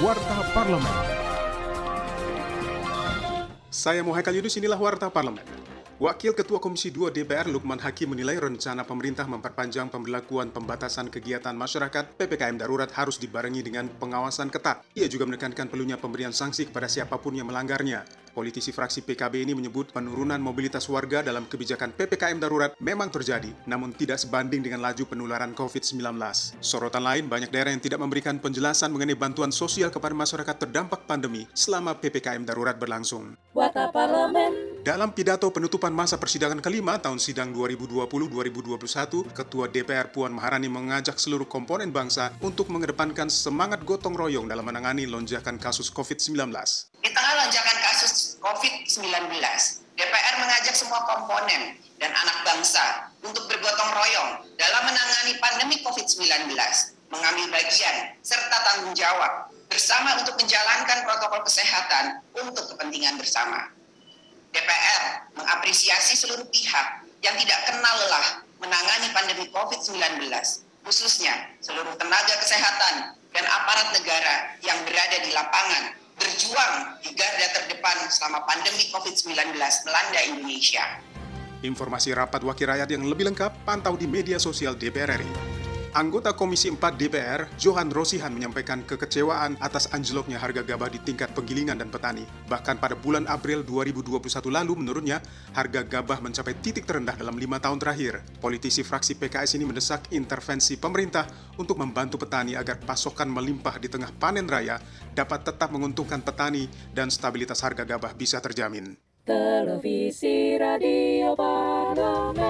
Warta Parlemen. Saya Muhaikal Yunus, inilah Warta Parlemen. Wakil Ketua Komisi 2 DPR Lukman Hakim menilai rencana pemerintah memperpanjang pemberlakuan pembatasan kegiatan masyarakat PPKM darurat harus dibarengi dengan pengawasan ketat. Ia juga menekankan perlunya pemberian sanksi kepada siapa pun yang melanggarnya. Politisi fraksi PKB ini menyebut penurunan mobilitas warga dalam kebijakan PPKM darurat memang terjadi, namun tidak sebanding dengan laju penularan COVID-19. Sorotan lain, banyak daerah yang tidak memberikan penjelasan mengenai bantuan sosial kepada masyarakat terdampak pandemi selama PPKM darurat berlangsung. Parlemen. Dalam pidato penutupan masa persidangan kelima tahun sidang 2020-2021, Ketua DPR Puan Maharani mengajak seluruh komponen bangsa untuk mengedepankan semangat gotong royong dalam menangani lonjakan kasus COVID-19. Di tengah lonjakan kasus COVID-19, DPR mengajak semua komponen dan anak bangsa untuk bergotong royong dalam menangani pandemi COVID-19, mengambil bagian serta tanggung jawab bersama untuk menjalankan protokol kesehatan untuk kepentingan bersama. DPR mengapresiasi seluruh pihak yang tidak kenal lelah menangani pandemi COVID-19, khususnya seluruh tenaga kesehatan dan aparat negara yang berada di lapangan berjuang di garda terdepan selama pandemi COVID-19 melanda Indonesia. Informasi rapat wakil rakyat yang lebih lengkap pantau di media sosial DPR RI. Anggota Komisi 4 DPR, Johan Rosihan menyampaikan kekecewaan atas anjloknya harga gabah di tingkat penggilingan dan petani. Bahkan pada bulan April 2021 lalu, menurutnya, harga gabah mencapai titik terendah dalam lima tahun terakhir. Politisi fraksi PKS ini mendesak intervensi pemerintah untuk membantu petani agar pasokan melimpah di tengah panen raya dapat tetap menguntungkan petani dan stabilitas harga gabah bisa terjamin. Televisi Radio Parlemen.